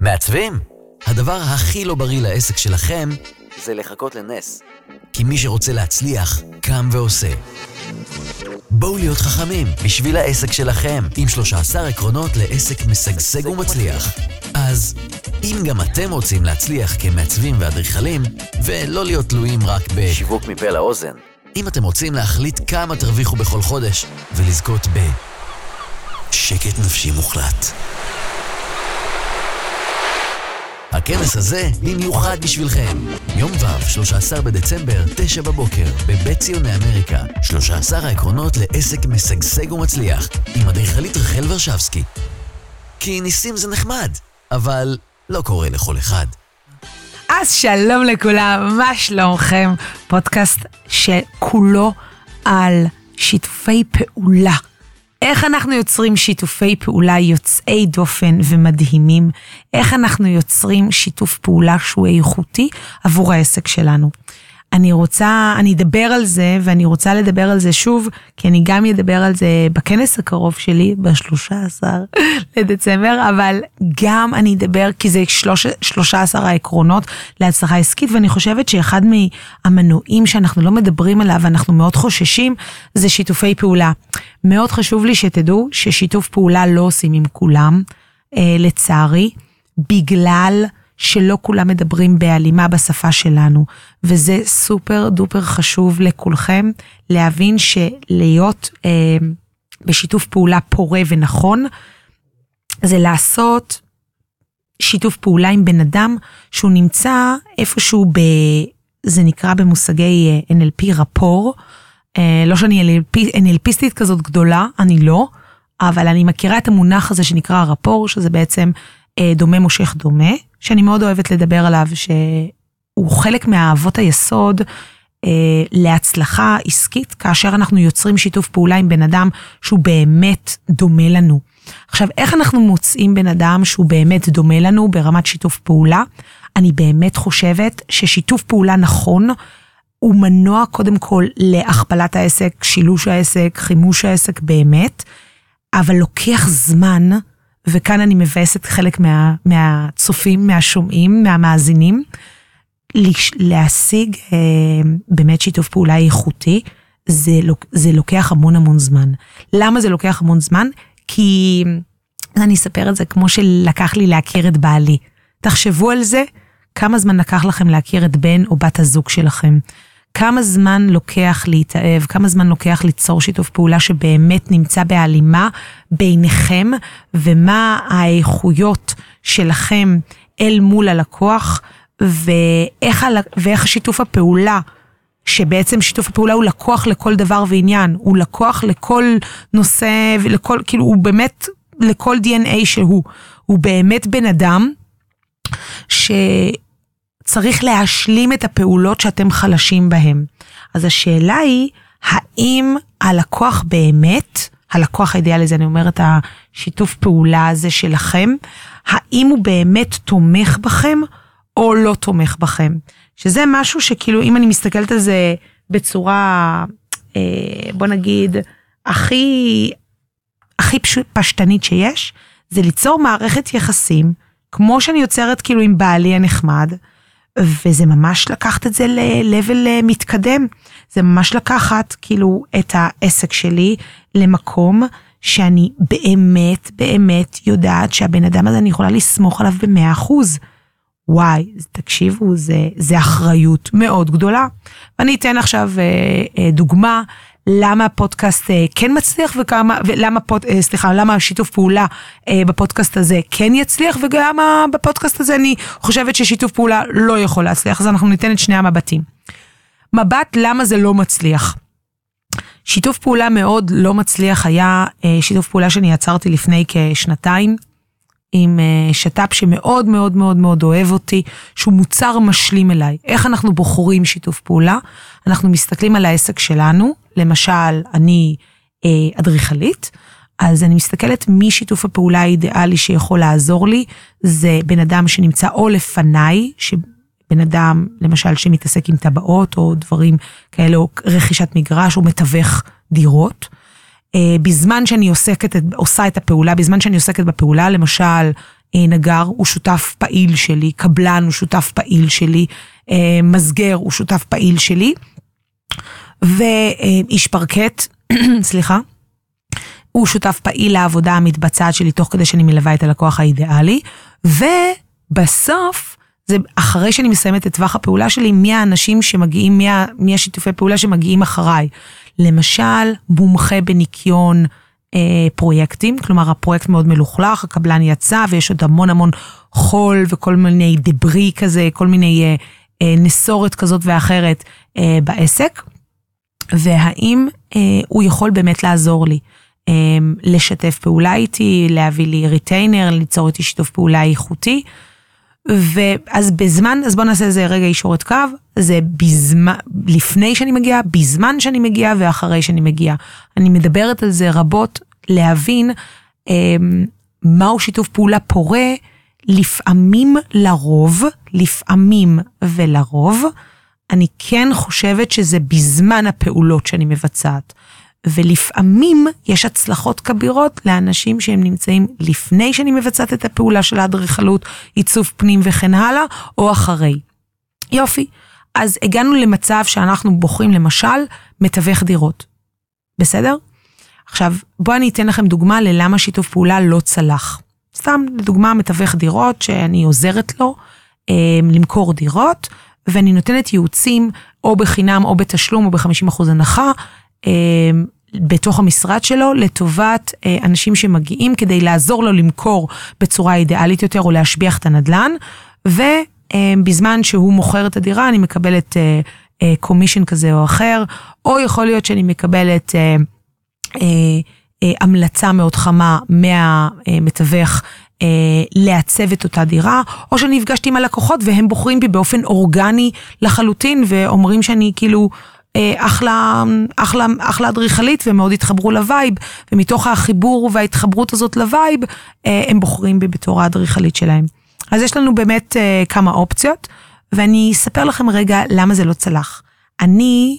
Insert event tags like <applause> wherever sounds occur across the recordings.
מעצבים? הדבר הכי לא בריא לעסק שלכם זה לחכות לנס. כי מי שרוצה להצליח, קם ועושה. בואו להיות חכמים בשביל העסק שלכם, עם 13 עקרונות לעסק משגשג ומצליח. אז אם גם אתם רוצים להצליח כמעצבים ואדריכלים, ולא להיות תלויים רק בשיווק מפה לאוזן, אם אתם רוצים להחליט כמה תרוויחו בכל חודש, ולזכות ב... שקט נפשי מוחלט. הכנס הזה במיוחד בשבילכם. יום ו', 13 בדצמבר, 9 בבוקר, בבית ציוני אמריקה. 13 העקרונות לעסק משגשג ומצליח, עם אדריכלית רחל ורשבסקי. כי ניסים זה נחמד, אבל לא קורה לכל אחד. אז שלום לכולם, מה שלומכם? פודקאסט שכולו על שיתופי פעולה. איך אנחנו יוצרים שיתופי פעולה יוצאי דופן ומדהימים? איך אנחנו יוצרים שיתוף פעולה שהוא איכותי עבור העסק שלנו? אני רוצה, אני אדבר על זה, ואני רוצה לדבר על זה שוב, כי אני גם אדבר על זה בכנס הקרוב שלי, ב-13 <laughs> לדצמבר, אבל גם אני אדבר, כי זה 13 העקרונות להצלחה עסקית, ואני חושבת שאחד מהמנועים שאנחנו לא מדברים עליו, ואנחנו מאוד חוששים, זה שיתופי פעולה. מאוד חשוב לי שתדעו ששיתוף פעולה לא עושים עם כולם, אה, לצערי, בגלל... שלא כולם מדברים בהלימה בשפה שלנו, וזה סופר דופר חשוב לכולכם להבין שלהיות אה, בשיתוף פעולה פורה ונכון, זה לעשות שיתוף פעולה עם בן אדם שהוא נמצא איפשהו ב... זה נקרא במושגי אה, NLP רפור. אה, לא שאני NLP, NLPיסטית כזאת גדולה, אני לא, אבל אני מכירה את המונח הזה שנקרא רפור, שזה בעצם אה, דומה מושך דומה, שאני מאוד אוהבת לדבר עליו, שהוא חלק מהאהבות היסוד אה, להצלחה עסקית, כאשר אנחנו יוצרים שיתוף פעולה עם בן אדם שהוא באמת דומה לנו. עכשיו, איך אנחנו מוצאים בן אדם שהוא באמת דומה לנו ברמת שיתוף פעולה? אני באמת חושבת ששיתוף פעולה נכון הוא מנוע קודם כל להכפלת העסק, שילוש העסק, חימוש העסק באמת, אבל לוקח זמן וכאן אני מבאסת חלק מה, מהצופים, מהשומעים, מהמאזינים, להשיג אה, באמת שיתוף פעולה איכותי, זה, זה לוקח המון המון זמן. למה זה לוקח המון זמן? כי אני אספר את זה כמו שלקח לי להכיר את בעלי. תחשבו על זה, כמה זמן לקח לכם להכיר את בן או בת הזוג שלכם. כמה זמן לוקח להתאהב, כמה זמן לוקח ליצור שיתוף פעולה שבאמת נמצא בהלימה ביניכם, ומה האיכויות שלכם אל מול הלקוח, ואיך, ואיך שיתוף הפעולה, שבעצם שיתוף הפעולה הוא לקוח לכל דבר ועניין, הוא לקוח לכל נושא, ולכל, כאילו הוא באמת, לכל DNA שהוא, הוא באמת בן אדם, ש... צריך להשלים את הפעולות שאתם חלשים בהן. אז השאלה היא, האם הלקוח באמת, הלקוח האידיאלי זה, אני אומרת, השיתוף פעולה הזה שלכם, האם הוא באמת תומך בכם או לא תומך בכם? שזה משהו שכאילו, אם אני מסתכלת על זה בצורה, אה, בוא נגיד, הכי, הכי פשוט, פשטנית שיש, זה ליצור מערכת יחסים, כמו שאני יוצרת כאילו עם בעלי הנחמד, וזה ממש לקחת את זה ל-level אה, מתקדם. זה ממש לקחת כאילו את העסק שלי למקום שאני באמת באמת יודעת שהבן אדם הזה אני יכולה לסמוך עליו במאה אחוז. וואי, תקשיבו, זה, זה אחריות מאוד גדולה. ואני אתן עכשיו אה, אה, דוגמה למה הפודקאסט אה, כן מצליח וכמה, ולמה, פוד, אה, סליחה, למה השיתוף פעולה אה, בפודקאסט הזה כן יצליח, וגם בפודקאסט הזה אני חושבת ששיתוף פעולה לא יכול להצליח, אז אנחנו ניתן את שני המבטים. מבט למה זה לא מצליח. שיתוף פעולה מאוד לא מצליח היה שיתוף פעולה שאני יצרתי לפני כשנתיים. עם שת"פ שמאוד מאוד מאוד מאוד אוהב אותי, שהוא מוצר משלים אליי. איך אנחנו בוחרים שיתוף פעולה? אנחנו מסתכלים על העסק שלנו, למשל, אני אה, אדריכלית, אז אני מסתכלת מי שיתוף הפעולה האידיאלי שיכול לעזור לי, זה בן אדם שנמצא או לפניי, שבן אדם, למשל, שמתעסק עם טבעות או דברים כאלה, או רכישת מגרש, או מתווך דירות. Uh, בזמן שאני עוסקת, עושה את הפעולה, בזמן שאני עוסקת בפעולה, למשל, אה, נגר הוא שותף פעיל שלי, קבלן הוא שותף פעיל שלי, אה, מסגר הוא שותף פעיל שלי, ואיש פרקט, <clears throat> סליחה, הוא שותף פעיל לעבודה המתבצעת שלי תוך כדי שאני מלווה את הלקוח האידיאלי, ובסוף, זה אחרי שאני מסיימת את טווח הפעולה שלי, מי האנשים שמגיעים, מי, מי השיתופי פעולה שמגיעים אחריי. למשל, מומחה בניקיון אה, פרויקטים, כלומר הפרויקט מאוד מלוכלך, הקבלן יצא ויש עוד המון המון חול וכל מיני דברי כזה, כל מיני אה, אה, נסורת כזאת ואחרת אה, בעסק, והאם אה, הוא יכול באמת לעזור לי. אה, לשתף פעולה איתי, להביא לי retainer, ליצור איתי שיתוף פעולה איכותי. ואז בזמן, אז בוא נעשה איזה רגע אישורת קו, זה בזמן, לפני שאני מגיעה, בזמן שאני מגיעה ואחרי שאני מגיעה. אני מדברת על זה רבות, להבין אה, מהו שיתוף פעולה פורה, לפעמים לרוב, לפעמים ולרוב, אני כן חושבת שזה בזמן הפעולות שאני מבצעת. ולפעמים יש הצלחות כבירות לאנשים שהם נמצאים לפני שאני מבצעת את הפעולה של האדריכלות, עיצוב פנים וכן הלאה, או אחרי. יופי, אז הגענו למצב שאנחנו בוחרים למשל מתווך דירות. בסדר? עכשיו, בואו אני אתן לכם דוגמה ללמה שיתוף פעולה לא צלח. סתם, לדוגמה, מתווך דירות שאני עוזרת לו אה, למכור דירות, ואני נותנת ייעוצים או בחינם או בתשלום או ב-50% הנחה אה, בתוך המשרד שלו לטובת אה, אנשים שמגיעים כדי לעזור לו למכור בצורה אידיאלית יותר או להשביח את הנדלן, ובזמן שהוא מוכר את הדירה אני מקבלת commission כזה או אחר, או יכול להיות שאני מקבלת המלצה מאוד חמה מהמתווך לעצב את אותה דירה, או שאני נפגשתי עם הלקוחות והם בוחרים בי באופן אורגני לחלוטין ואומרים שאני כאילו אחלה, אחלה, אחלה אדריכלית ומאוד התחברו ל vibe, ומתוך החיבור וההתחברות הזאת לווייב, הם בוחרים בי בתור האדריכלית שלהם. אז יש לנו באמת כמה אופציות, ואני אספר לכם רגע למה זה לא צלח. אני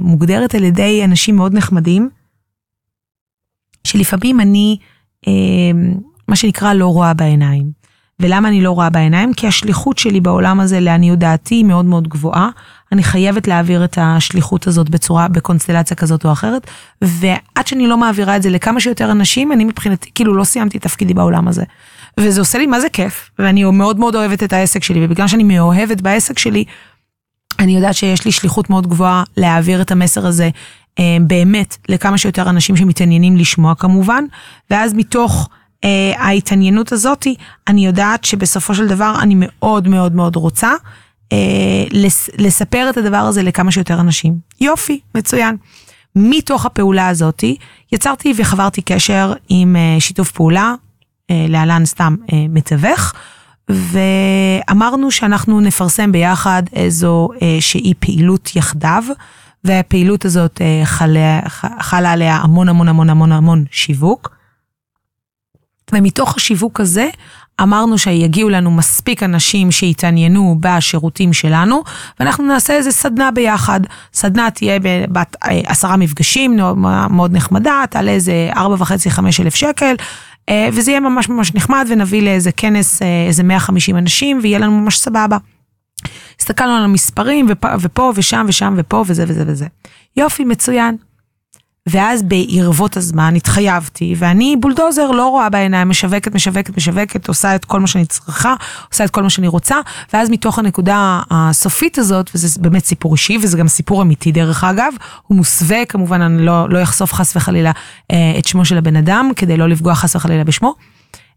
מוגדרת על ידי אנשים מאוד נחמדים, שלפעמים אני, מה שנקרא, לא רואה בעיניים. ולמה אני לא רואה בעיניים? כי השליחות שלי בעולם הזה, לעניות דעתי, היא מאוד מאוד גבוהה. אני חייבת להעביר את השליחות הזאת בצורה, בקונסטלציה כזאת או אחרת, ועד שאני לא מעבירה את זה לכמה שיותר אנשים, אני מבחינתי, כאילו לא סיימתי תפקידי בעולם הזה. וזה עושה לי מה זה כיף, ואני מאוד מאוד אוהבת את העסק שלי, ובגלל שאני מאוהבת בעסק שלי, אני יודעת שיש לי שליחות מאוד גבוהה להעביר את המסר הזה אה, באמת לכמה שיותר אנשים שמתעניינים לשמוע כמובן, ואז מתוך... uh, ההתעניינות הזאתי, אני יודעת שבסופו של דבר אני מאוד מאוד מאוד רוצה uh, לס, לספר את הדבר הזה לכמה שיותר אנשים. יופי, מצוין. מתוך הפעולה הזאתי יצרתי וחברתי קשר עם uh, שיתוף פעולה, uh, להלן סתם uh, מתווך, ואמרנו שאנחנו נפרסם ביחד איזו uh, שהיא פעילות יחדיו. והפעילות הזאת חלה, חלה עליה המון המון המון המון המון שיווק. ומתוך השיווק הזה אמרנו שיגיעו לנו מספיק אנשים שיתעניינו בשירותים שלנו, ואנחנו נעשה איזה סדנה ביחד. סדנה תהיה בת אה, עשרה מפגשים, מאוד נחמדה, תעלה איזה ארבע וחצי, חמש אלף שקל, אה, וזה יהיה ממש ממש נחמד, ונביא לאיזה כנס אה, איזה 150 אנשים, ויהיה לנו ממש סבבה. הסתכלנו על המספרים, ופה, ופה ושם ושם ופה וזה וזה וזה. יופי, מצוין. ואז בערבות הזמן התחייבתי, ואני בולדוזר, לא רואה בעיניים, משווקת, משווקת, משווקת, עושה את כל מה שאני צריכה, עושה את כל מה שאני רוצה, ואז מתוך הנקודה הסופית הזאת, וזה באמת סיפור אישי, וזה גם סיפור אמיתי דרך אגב, הוא מוסווה, כמובן אני לא, לא אחשוף חס וחלילה אה, את שמו של הבן אדם, כדי לא לפגוע חס וחלילה בשמו.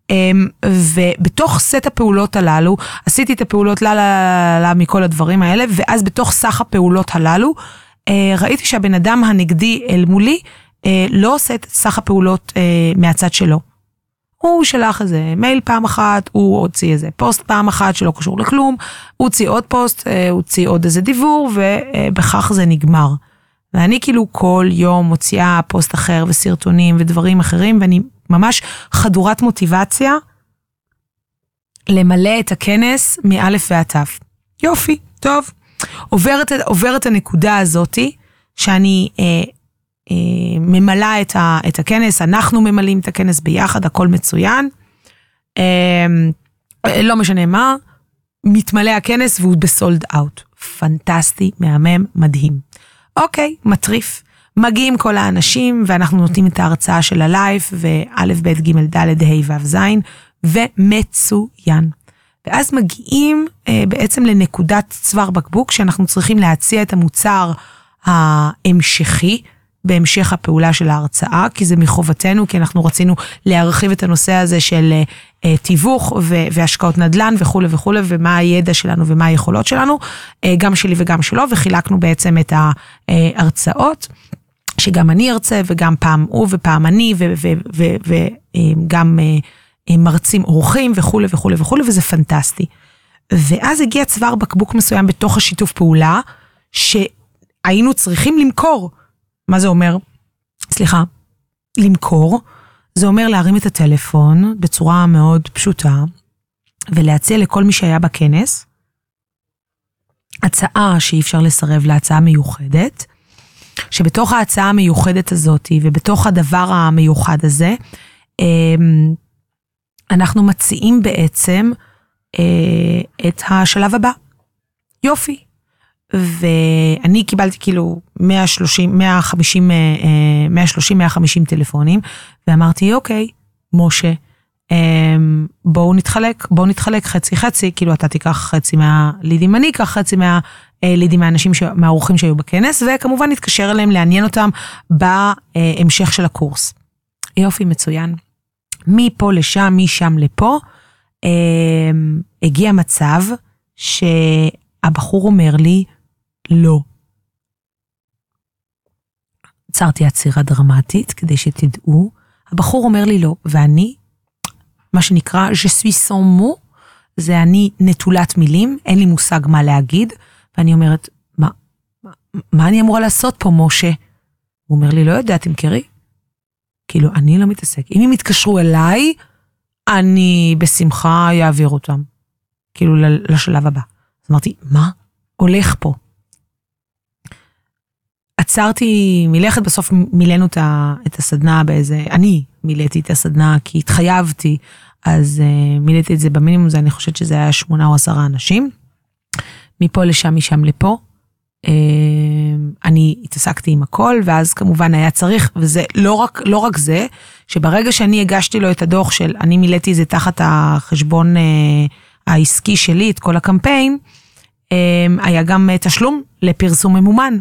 אמ, ובתוך סט הפעולות הללו, עשיתי את הפעולות לה לה לה מכל הדברים האלה, ואז בתוך סך הפעולות הללו, ראיתי שהבן אדם הנגדי אל מולי אה, לא עושה את סך הפעולות אה, מהצד שלו. הוא שלח איזה מייל פעם אחת, הוא הוציא איזה פוסט פעם אחת שלא קשור לכלום, הוא הוציא עוד פוסט, הוא הוציא עוד איזה דיבור, ובכך זה נגמר. ואני כאילו כל יום מוציאה פוסט אחר וסרטונים ודברים אחרים, ואני ממש חדורת מוטיבציה למלא את הכנס מאלף ועד תו. יופי, טוב. עוברת, עוברת הנקודה הזאתי, שאני אה, אה, ממלאה את, ה, את הכנס, אנחנו ממלאים את הכנס ביחד, הכל מצוין. לא משנה מה, מתמלא הכנס והוא ב sold out. פנטסטי, מהמם, מדהים. אוקיי, מטריף. מגיעים כל האנשים ואנחנו נותנים את ההרצאה של ה live וא', ב', ג', ד', ה', ו', ז', ומצוין. ואז מגיעים אה, בעצם לנקודת צוואר בקבוק שאנחנו צריכים להציע את המוצר ההמשכי. בהמשך הפעולה של ההרצאה, כי זה מחובתנו, כי אנחנו רצינו להרחיב את הנושא הזה של uh, תיווך ו- והשקעות נדל"ן וכולי וכולי, ומה הידע שלנו ומה היכולות שלנו, uh, גם שלי וגם שלו, וחילקנו בעצם את ההרצאות, שגם אני ארצה וגם פעם הוא ופעם אני, וגם uh, מרצים אורחים וכולי וכולי וכולי, וזה פנטסטי. ואז הגיע צוואר בקבוק מסוים בתוך השיתוף פעולה, שהיינו צריכים למכור. מה זה אומר? סליחה, למכור. זה אומר להרים את הטלפון בצורה מאוד פשוטה ולהציע לכל מי שהיה בכנס הצעה שאי אפשר לסרב להצעה מיוחדת, שבתוך ההצעה המיוחדת הזאת ובתוך הדבר המיוחד הזה, אמ, אנחנו מציעים בעצם אה, את השלב הבא. יופי, ואני קיבלתי כאילו 130, 150, 130, 150 טלפונים, ואמרתי, אוקיי, משה, אמ, בואו נתחלק, בואו נתחלק חצי חצי, כאילו אתה תיקח חצי מהלידים, אני אקח חצי מהלידים מהאנשים, מהאורחים שהיו בכנס, וכמובן נתקשר אליהם, לעניין אותם בהמשך של הקורס. יופי, מצוין. מפה לשם, משם לפה, אמ, הגיע מצב שהבחור אומר לי, לא. עצרתי עצירה דרמטית כדי שתדעו. הבחור אומר לי לא, ואני, מה שנקרא, je suis sans mot, זה אני נטולת מילים, אין לי מושג מה להגיד, ואני אומרת, מה, מה, מה אני אמורה לעשות פה, משה? הוא אומר לי, לא יודע, תמכרי. כאילו, אני לא מתעסק. אם הם יתקשרו אליי, אני בשמחה אעביר אותם. כאילו, לשלב הבא. אז אמרתי, מה הולך פה? עצרתי מלכת, בסוף מילאנו את הסדנה באיזה, אני מילאתי את הסדנה כי התחייבתי, אז uh, מילאתי את זה במינימום, זה אני חושבת שזה היה שמונה או עשרה אנשים. מפה לשם, משם לפה. אה, אני התעסקתי עם הכל, ואז כמובן היה צריך, וזה לא רק, לא רק זה, שברגע שאני הגשתי לו את הדוח של, אני מילאתי את זה תחת החשבון אה, העסקי שלי, את כל הקמפיין, אה, היה גם תשלום לפרסום ממומן.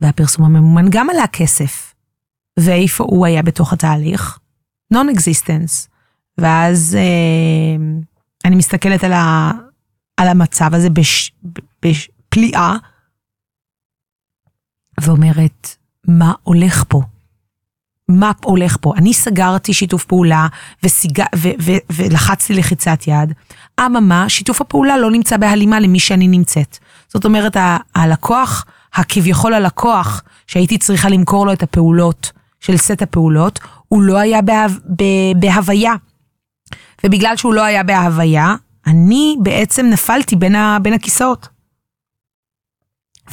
והפרסום הממומן גם עלה כסף. ואיפה הוא היה בתוך התהליך? existence. ואז אה, אני מסתכלת על, ה, על המצב הזה בש, בפליאה, ואומרת, מה הולך פה? מה הולך פה? אני סגרתי שיתוף פעולה וסיג... ו- ו- ולחצתי לחיצת יד. אממה, שיתוף הפעולה לא נמצא בהלימה למי שאני נמצאת. זאת אומרת, ה- הלקוח הכביכול הלקוח, שהייתי צריכה למכור לו את הפעולות של סט הפעולות, הוא לא היה בה, ב, בהוויה. ובגלל שהוא לא היה בהוויה, אני בעצם נפלתי בין, ה, בין הכיסאות.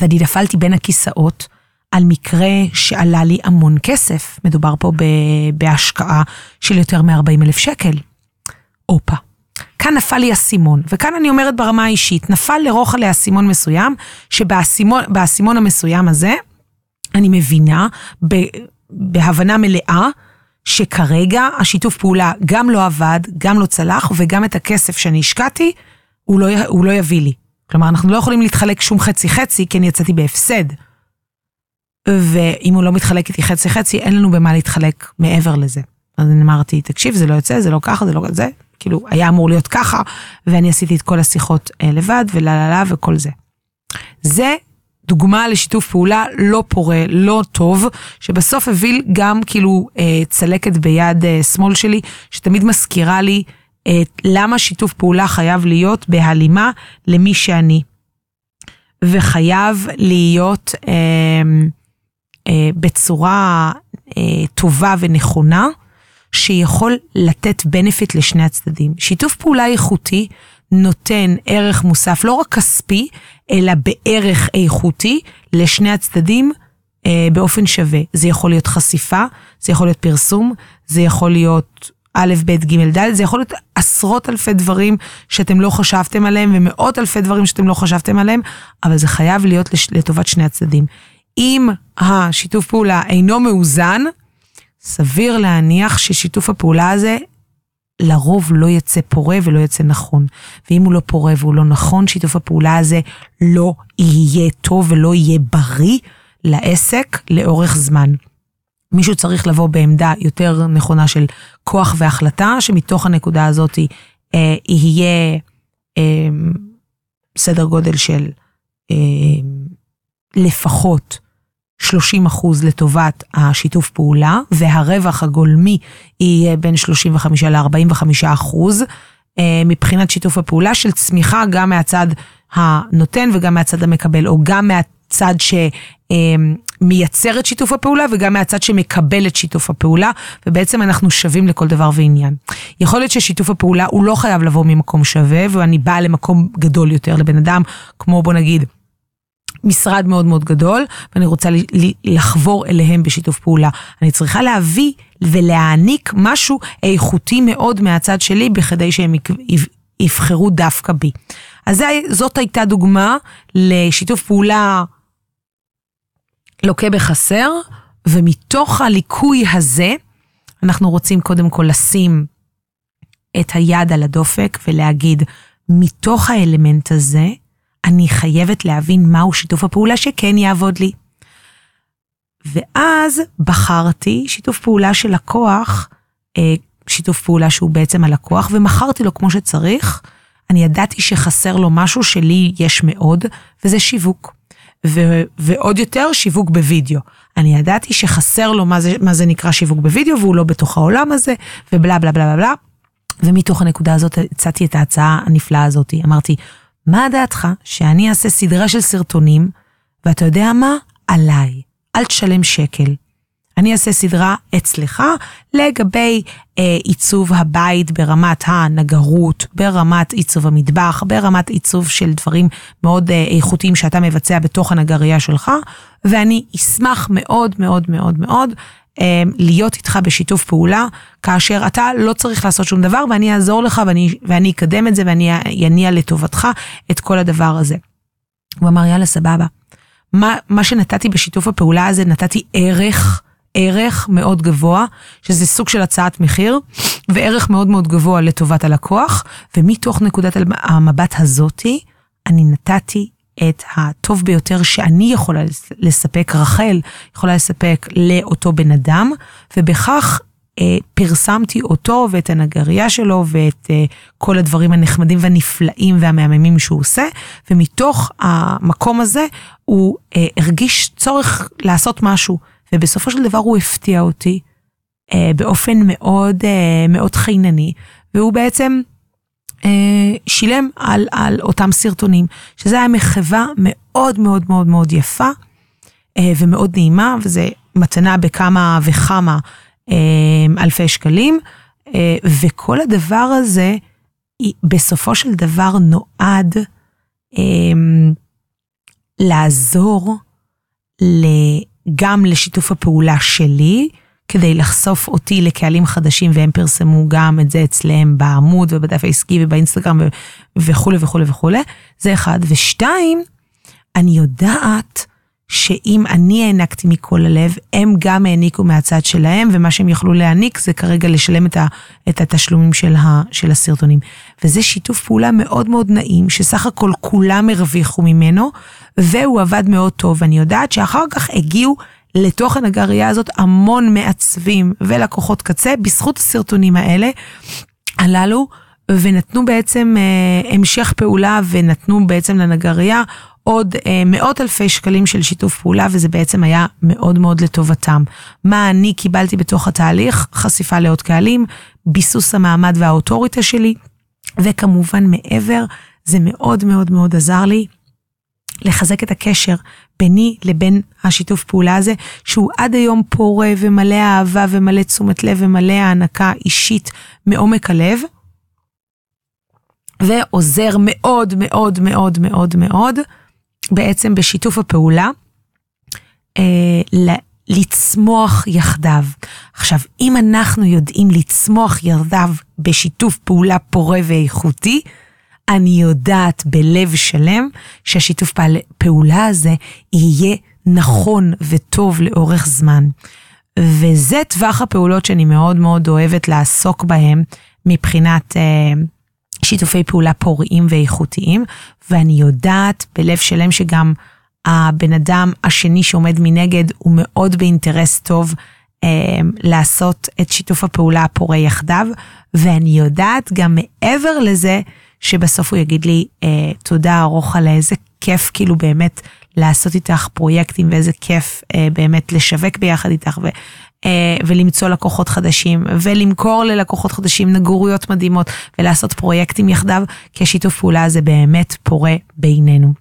ואני נפלתי בין הכיסאות על מקרה שעלה לי המון כסף. מדובר פה ב, בהשקעה של יותר מ-40 אלף שקל. הופה. כאן נפל לי אסימון, וכאן אני אומרת ברמה האישית, נפל לרוחל לאסימון מסוים, שבאסימון המסוים הזה, אני מבינה ב, בהבנה מלאה, שכרגע השיתוף פעולה גם לא עבד, גם לא צלח, וגם את הכסף שאני השקעתי, הוא לא, הוא לא יביא לי. כלומר, אנחנו לא יכולים להתחלק שום חצי-חצי, כי אני יצאתי בהפסד. ואם הוא לא מתחלק איתי חצי-חצי, אין לנו במה להתחלק מעבר לזה. אז אני אמרתי, תקשיב, זה לא יוצא, זה לא ככה, זה לא זה, כאילו, היה אמור להיות ככה, ואני עשיתי את כל השיחות אה, לבד, ולה לה לה וכל זה. זה דוגמה לשיתוף פעולה לא פורה, לא טוב, שבסוף הביא גם כאילו אה, צלקת ביד אה, שמאל שלי, שתמיד מזכירה לי למה שיתוף פעולה חייב להיות בהלימה למי שאני. וחייב להיות אה, אה, בצורה אה, טובה ונכונה, שיכול לתת benefit לשני הצדדים. שיתוף פעולה איכותי נותן ערך מוסף, לא רק כספי, אלא בערך איכותי לשני הצדדים אה, באופן שווה. זה יכול להיות חשיפה, זה יכול להיות פרסום, זה יכול להיות א', ב', ג', ד', זה יכול להיות עשרות אלפי דברים שאתם לא חשבתם עליהם, ומאות אלפי דברים שאתם לא חשבתם עליהם, אבל זה חייב להיות לטובת שני הצדדים. אם השיתוף פעולה אינו מאוזן, סביר להניח ששיתוף הפעולה הזה לרוב לא יצא פורה ולא יצא נכון. ואם הוא לא פורה והוא לא נכון, שיתוף הפעולה הזה לא יהיה טוב ולא יהיה בריא לעסק לאורך זמן. מישהו צריך לבוא בעמדה יותר נכונה של כוח והחלטה, שמתוך הנקודה הזאת אה, יהיה אה, סדר גודל של אה, לפחות 30 אחוז לטובת השיתוף פעולה, והרווח הגולמי יהיה בין 35 ל-45 אחוז אה, מבחינת שיתוף הפעולה של צמיחה גם מהצד הנותן וגם מהצד המקבל, או גם מהצד שמייצר את שיתוף הפעולה וגם מהצד שמקבל את שיתוף הפעולה, ובעצם אנחנו שווים לכל דבר ועניין. יכול להיות ששיתוף הפעולה הוא לא חייב לבוא ממקום שווה, ואני באה למקום גדול יותר לבן אדם, כמו בוא נגיד, משרד מאוד מאוד גדול, ואני רוצה לחבור אליהם בשיתוף פעולה. אני צריכה להביא ולהעניק משהו איכותי מאוד מהצד שלי, בכדי שהם יבחרו דווקא בי. אז זאת הייתה דוגמה לשיתוף פעולה לוקה בחסר, ומתוך הליקוי הזה, אנחנו רוצים קודם כל לשים את היד על הדופק ולהגיד, מתוך האלמנט הזה, אני חייבת להבין מהו שיתוף הפעולה שכן יעבוד לי. ואז בחרתי שיתוף פעולה של לקוח, אה, שיתוף פעולה שהוא בעצם הלקוח, ומכרתי לו כמו שצריך. אני ידעתי שחסר לו משהו שלי יש מאוד, וזה שיווק. ו- ועוד יותר שיווק בווידאו. אני ידעתי שחסר לו מה זה, מה זה נקרא שיווק בווידאו, והוא לא בתוך העולם הזה, ובלה בלה בלה בלה. ומתוך הנקודה הזאת הצעתי את ההצעה הנפלאה הזאת. אמרתי, מה דעתך שאני אעשה סדרה של סרטונים, ואתה יודע מה? עליי. אל תשלם שקל. אני אעשה סדרה אצלך לגבי אה, עיצוב הבית ברמת הנגרות, ברמת עיצוב המטבח, ברמת עיצוב של דברים מאוד אה, איכותיים שאתה מבצע בתוך הנגרייה שלך, ואני אשמח מאוד מאוד מאוד מאוד אה, להיות איתך בשיתוף פעולה, כאשר אתה לא צריך לעשות שום דבר ואני אעזור לך ואני, ואני אקדם את זה ואני אניע לטובתך את כל הדבר הזה. הוא אמר, יאללה, סבבה. מה, מה שנתתי בשיתוף הפעולה הזה, נתתי ערך, ערך מאוד גבוה, שזה סוג של הצעת מחיר, וערך מאוד מאוד גבוה לטובת הלקוח, ומתוך נקודת המבט הזאתי, אני נתתי את הטוב ביותר שאני יכולה לספק, רחל יכולה לספק לאותו בן אדם, ובכך אה, פרסמתי אותו ואת הנגרייה שלו ואת אה, כל הדברים הנחמדים והנפלאים והמהממים שהוא עושה, ומתוך המקום הזה הוא אה, הרגיש צורך לעשות משהו, ובסופו של דבר הוא הפתיע אותי אה, באופן מאוד אה, מאוד חינני, והוא בעצם אה, שילם על, על אותם סרטונים, שזה היה מחווה מאוד מאוד מאוד מאוד יפה אה, ומאוד נעימה, וזה מתנה בכמה וכמה אה, אלפי שקלים, וכל הדבר הזה בסופו של דבר נועד לעזור גם לשיתוף הפעולה שלי, כדי לחשוף אותי לקהלים חדשים, והם פרסמו גם את זה אצלם בעמוד ובדף העסקי ובאינסטגרם וכולי וכולי וכולי. זה אחד. ושתיים, אני יודעת שאם אני הענקתי מכל הלב, הם גם העניקו מהצד שלהם, ומה שהם יכלו להעניק זה כרגע לשלם את, ה, את התשלומים של, ה, של הסרטונים. וזה שיתוף פעולה מאוד מאוד נעים, שסך הכל כולם הרוויחו ממנו, והוא עבד מאוד טוב. ואני יודעת שאחר כך הגיעו לתוך הנגרייה הזאת המון מעצבים ולקוחות קצה בזכות הסרטונים האלה, הללו, ונתנו בעצם אה, המשך פעולה ונתנו בעצם לנגרייה עוד אה, מאות אלפי שקלים של שיתוף פעולה, וזה בעצם היה מאוד מאוד לטובתם. מה אני קיבלתי בתוך התהליך? חשיפה לעוד קהלים, ביסוס המעמד והאוטוריטה שלי, וכמובן מעבר, זה מאוד מאוד מאוד עזר לי לחזק את הקשר ביני לבין השיתוף פעולה הזה, שהוא עד היום פורה ומלא אהבה ומלא תשומת לב ומלא הענקה אישית מעומק הלב, ועוזר מאוד מאוד מאוד מאוד מאוד, בעצם בשיתוף הפעולה, אה, לצמוח יחדיו. עכשיו, אם אנחנו יודעים לצמוח יחדיו בשיתוף פעולה פורה ואיכותי, אני יודעת בלב שלם שהשיתוף פעולה הזה יהיה נכון וטוב לאורך זמן. וזה טווח הפעולות שאני מאוד מאוד אוהבת לעסוק בהם מבחינת אה, שיתופי פעולה פוריים ואיכותיים, ואני יודעת בלב שלם שגם הבן אדם השני שעומד מנגד הוא מאוד באינטרס טוב אה, לעשות את שיתוף הפעולה הפורה יחדיו, ואני יודעת גם מעבר לזה, שבסוף הוא יגיד לי, אה, תודה ארוכה לאיזה כיף כאילו באמת לעשות איתך פרויקטים ואיזה כיף אה, באמת לשווק ביחד איתך ו, ולמצוא לקוחות חדשים ולמכור ללקוחות חדשים נגוריות מדהימות ולעשות פרויקטים יחדיו, כי השיתוף פעולה הזה באמת פורה בינינו.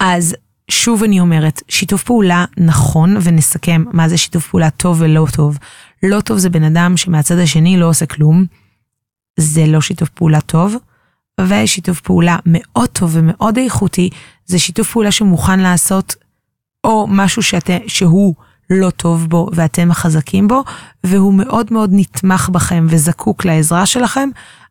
אז שוב אני אומרת, שיתוף פעולה נכון, ונסכם מה זה שיתוף פעולה טוב ולא טוב. לא טוב זה בן אדם שמהצד השני לא עושה כלום, זה לא שיתוף פעולה טוב. ושיתוף פעולה מאוד טוב ומאוד איכותי, זה שיתוף פעולה שמוכן לעשות או משהו שאת, שהוא לא טוב בו ואתם חזקים בו, והוא מאוד מאוד נתמך בכם וזקוק לעזרה שלכם,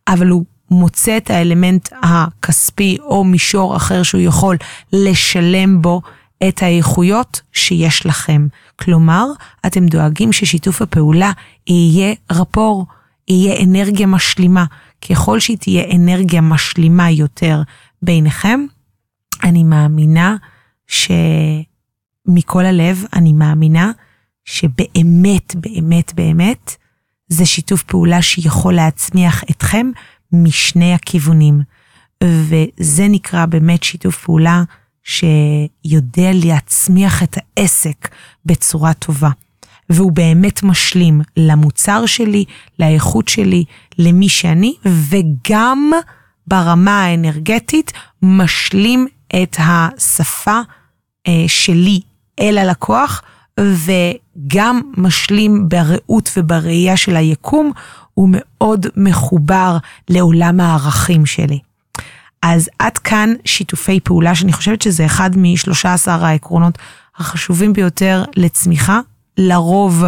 אבל הוא מוצא את האלמנט הכספי או מישור אחר שהוא יכול לשלם בו את האיכויות שיש לכם. כלומר, אתם דואגים ששיתוף הפעולה יהיה רפור, יהיה אנרגיה משלימה. ככל שהיא תהיה אנרגיה משלימה יותר ביניכם, אני מאמינה שמכל הלב, אני מאמינה שבאמת, באמת, באמת, זה שיתוף פעולה שיכול להצמיח אתכם משני הכיוונים. וזה נקרא באמת שיתוף פעולה שיודע להצמיח את העסק בצורה טובה. והוא באמת משלים למוצר שלי, לאיכות שלי, למי שאני, וגם ברמה האנרגטית משלים את השפה אה, שלי אל הלקוח, וגם משלים בראות ובראייה של היקום, הוא מאוד מחובר לעולם הערכים שלי. אז עד כאן שיתופי פעולה, שאני חושבת שזה אחד משלושה עשר העקרונות החשובים ביותר לצמיחה לרוב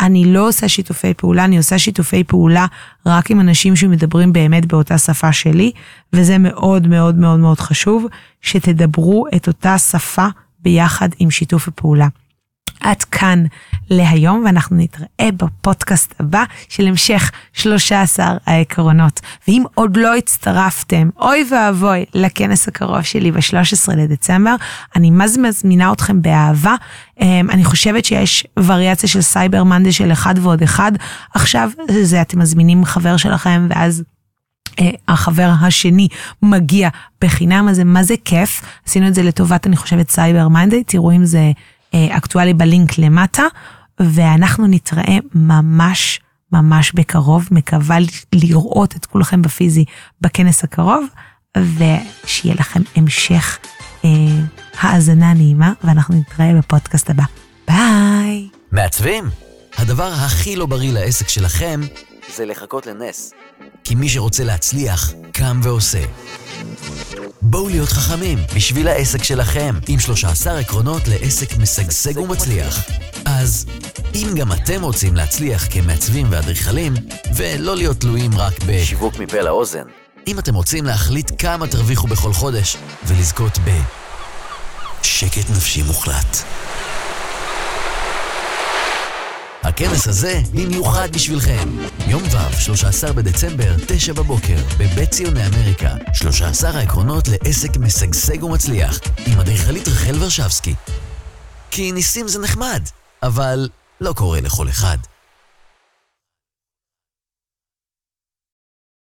אני לא עושה שיתופי פעולה, אני עושה שיתופי פעולה רק עם אנשים שמדברים באמת באותה שפה שלי, וזה מאוד מאוד מאוד מאוד חשוב, שתדברו את אותה שפה ביחד עם שיתוף הפעולה. עד כאן להיום, ואנחנו נתראה בפודקאסט הבא של המשך 13 העקרונות. ואם עוד לא הצטרפתם, אוי ואבוי, לכנס הקרוב שלי ב-13 לדצמבר, אני מה זה מזמינה אתכם באהבה. אמ, אני חושבת שיש וריאציה של Cyber Monday של אחד ועוד אחד. עכשיו זה אתם מזמינים חבר שלכם, ואז החבר השני מגיע בחינם, הזה, מה זה כיף. עשינו את זה לטובת, אני חושבת, Cyber Monday, תראו אם זה אה, אקטואלי בלינק למטה, ואנחנו נתראה ממש ממש בקרוב, מקווה לראות את כולכם בפיזי בכנס הקרוב, ושיהיה לכם המשך אה, האזנה נעימה, ואנחנו נתראה בפודקאסט הבא. ביי! מעצבים? הדבר הכי לא בריא לעסק שלכם זה לחכות לנס. כי מי שרוצה להצליח, קם ועושה. בואו להיות חכמים בשביל העסק שלכם, עם 13 עקרונות לעסק משגשג ומצליח. אז אם גם אתם רוצים להצליח כמעצבים ואדריכלים, ולא להיות תלויים רק בשיווק מפה לאוזן, אם אתם רוצים להחליט כמה תרוויחו בכל חודש, ולזכות ב... שקט נפשי מוחלט. הכנס הזה במיוחד בשבילכם. יום ו', 13 בדצמבר, 9 בבוקר, בבית ציוני אמריקה. 13 העקרונות לעסק משגשג ומצליח, עם אדריכלית רחל ורשבסקי. כי ניסים זה נחמד, אבל לא קורה לכל אחד.